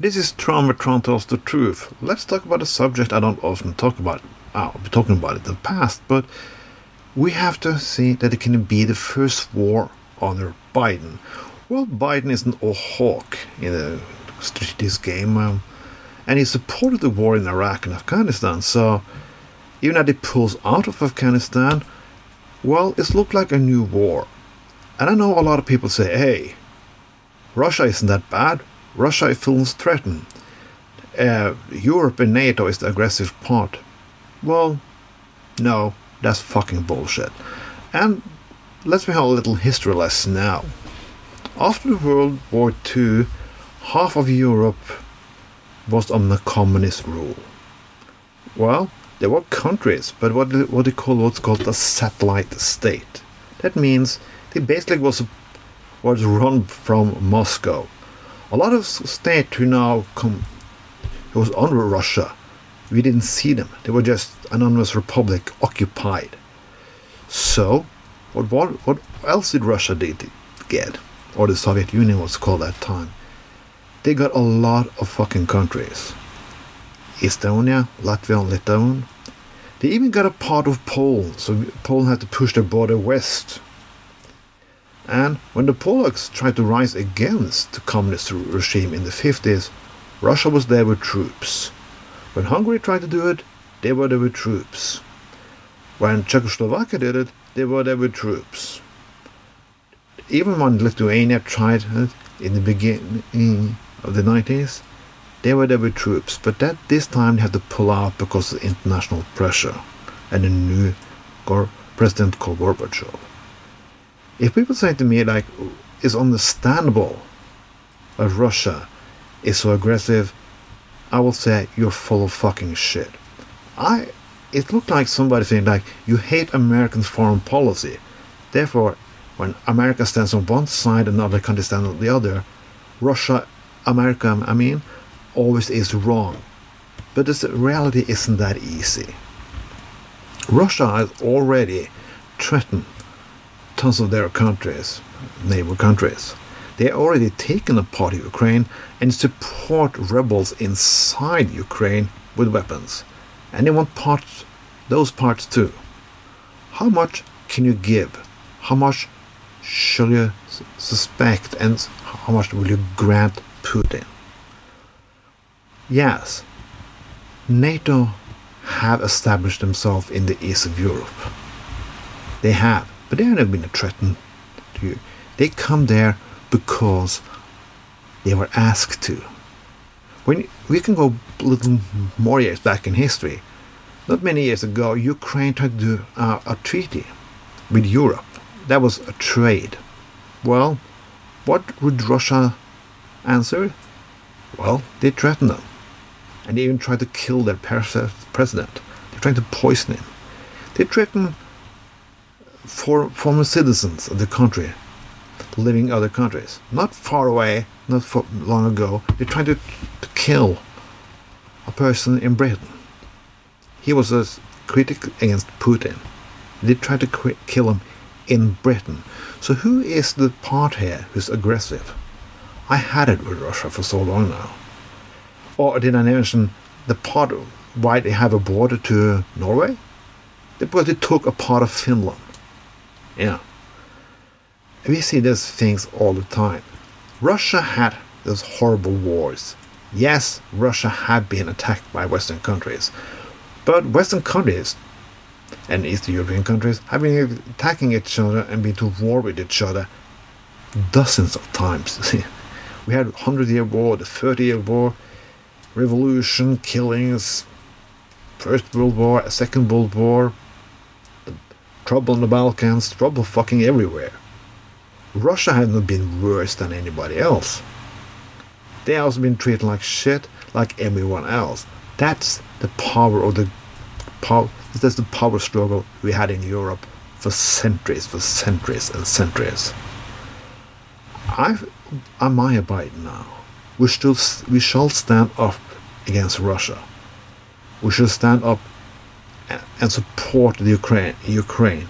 This is Traumatron tells the truth. Let's talk about a subject I don't often talk about. I'll be talking about it in the past, but we have to see that it can be the first war under Biden. Well, Biden isn't a hawk in the, this game, um, and he supported the war in Iraq and Afghanistan. So even as he pulls out of Afghanistan, well, it's looked like a new war. And I know a lot of people say, "Hey, Russia isn't that bad. Russia feels threatened. Uh, Europe and NATO is the aggressive part. Well, no, that's fucking bullshit. And let's have a little history lesson now. After World War II, half of Europe was under communist rule. Well, there were countries, but what they, what they call what's called a satellite state. That means they basically was was run from Moscow. A lot of states who now come was under Russia we didn't see them. They were just anonymous republic occupied. So, what, what, what else did Russia did get? Or the Soviet Union was called at that time. They got a lot of fucking countries. Estonia, Latvia, and Lithuania. They even got a part of Poland, so Poland had to push their border west. And when the Polacks tried to rise against the communist regime in the 50s, Russia was there with troops. When Hungary tried to do it, they were there with troops. When Czechoslovakia did it, they were there with troops. Even when Lithuania tried it in the beginning of the 90s, they were there with troops, but that this time they had to pull out because of international pressure and a new president called Gorbachev. If people say to me like it's understandable that Russia is so aggressive I will say you're full of fucking shit. I it looked like somebody saying like you hate American foreign policy. Therefore, when America stands on one side and other countries stand on the other, Russia, America, I mean, always is wrong. But the reality isn't that easy. Russia has already threatened tons of their countries, neighbor countries. They already taken a part of Ukraine and support rebels inside Ukraine with weapons. And they want parts, those parts too. How much can you give? How much should you suspect and how much will you grant Putin? Yes, NATO have established themselves in the east of Europe. They have, but they have been a threat to you. They come there because they were asked to. When we can go a little more years back in history, not many years ago, Ukraine tried to do a treaty with Europe. That was a trade. Well, what would Russia answer? Well, they threatened them. And they even tried to kill their president. They're trying to poison him. They threatened for former citizens of the country living in other countries. Not far away, not long ago, they tried to, to kill a person in Britain. He was a critic against Putin. They tried to kill him in Britain. So who is the part here who's aggressive? I had it with Russia for so long now. Or did I mention the part why they have a border to Norway? Because they took a part of Finland. Yeah we see these things all the time. Russia had those horrible wars. Yes, Russia had been attacked by Western countries, but Western countries and East European countries have been attacking each other and been to war with each other dozens of times. we had 100 year war, the 30 year war, revolution, killings, First World War, Second World War, trouble in the Balkans, trouble fucking everywhere. Russia hasn't been worse than anybody else. They also been treated like shit, like everyone else. That's the power of the power. That's the power struggle we had in Europe for centuries, for centuries and centuries. I admire Biden now. We should we shall stand up against Russia. We shall stand up and support the Ukraine. Ukraine,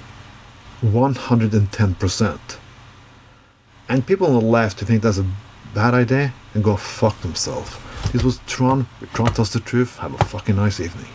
one hundred and ten percent. And people on the left who think that's a bad idea and go fuck themselves. This was Tron Tron Tells the Truth. Have a fucking nice evening.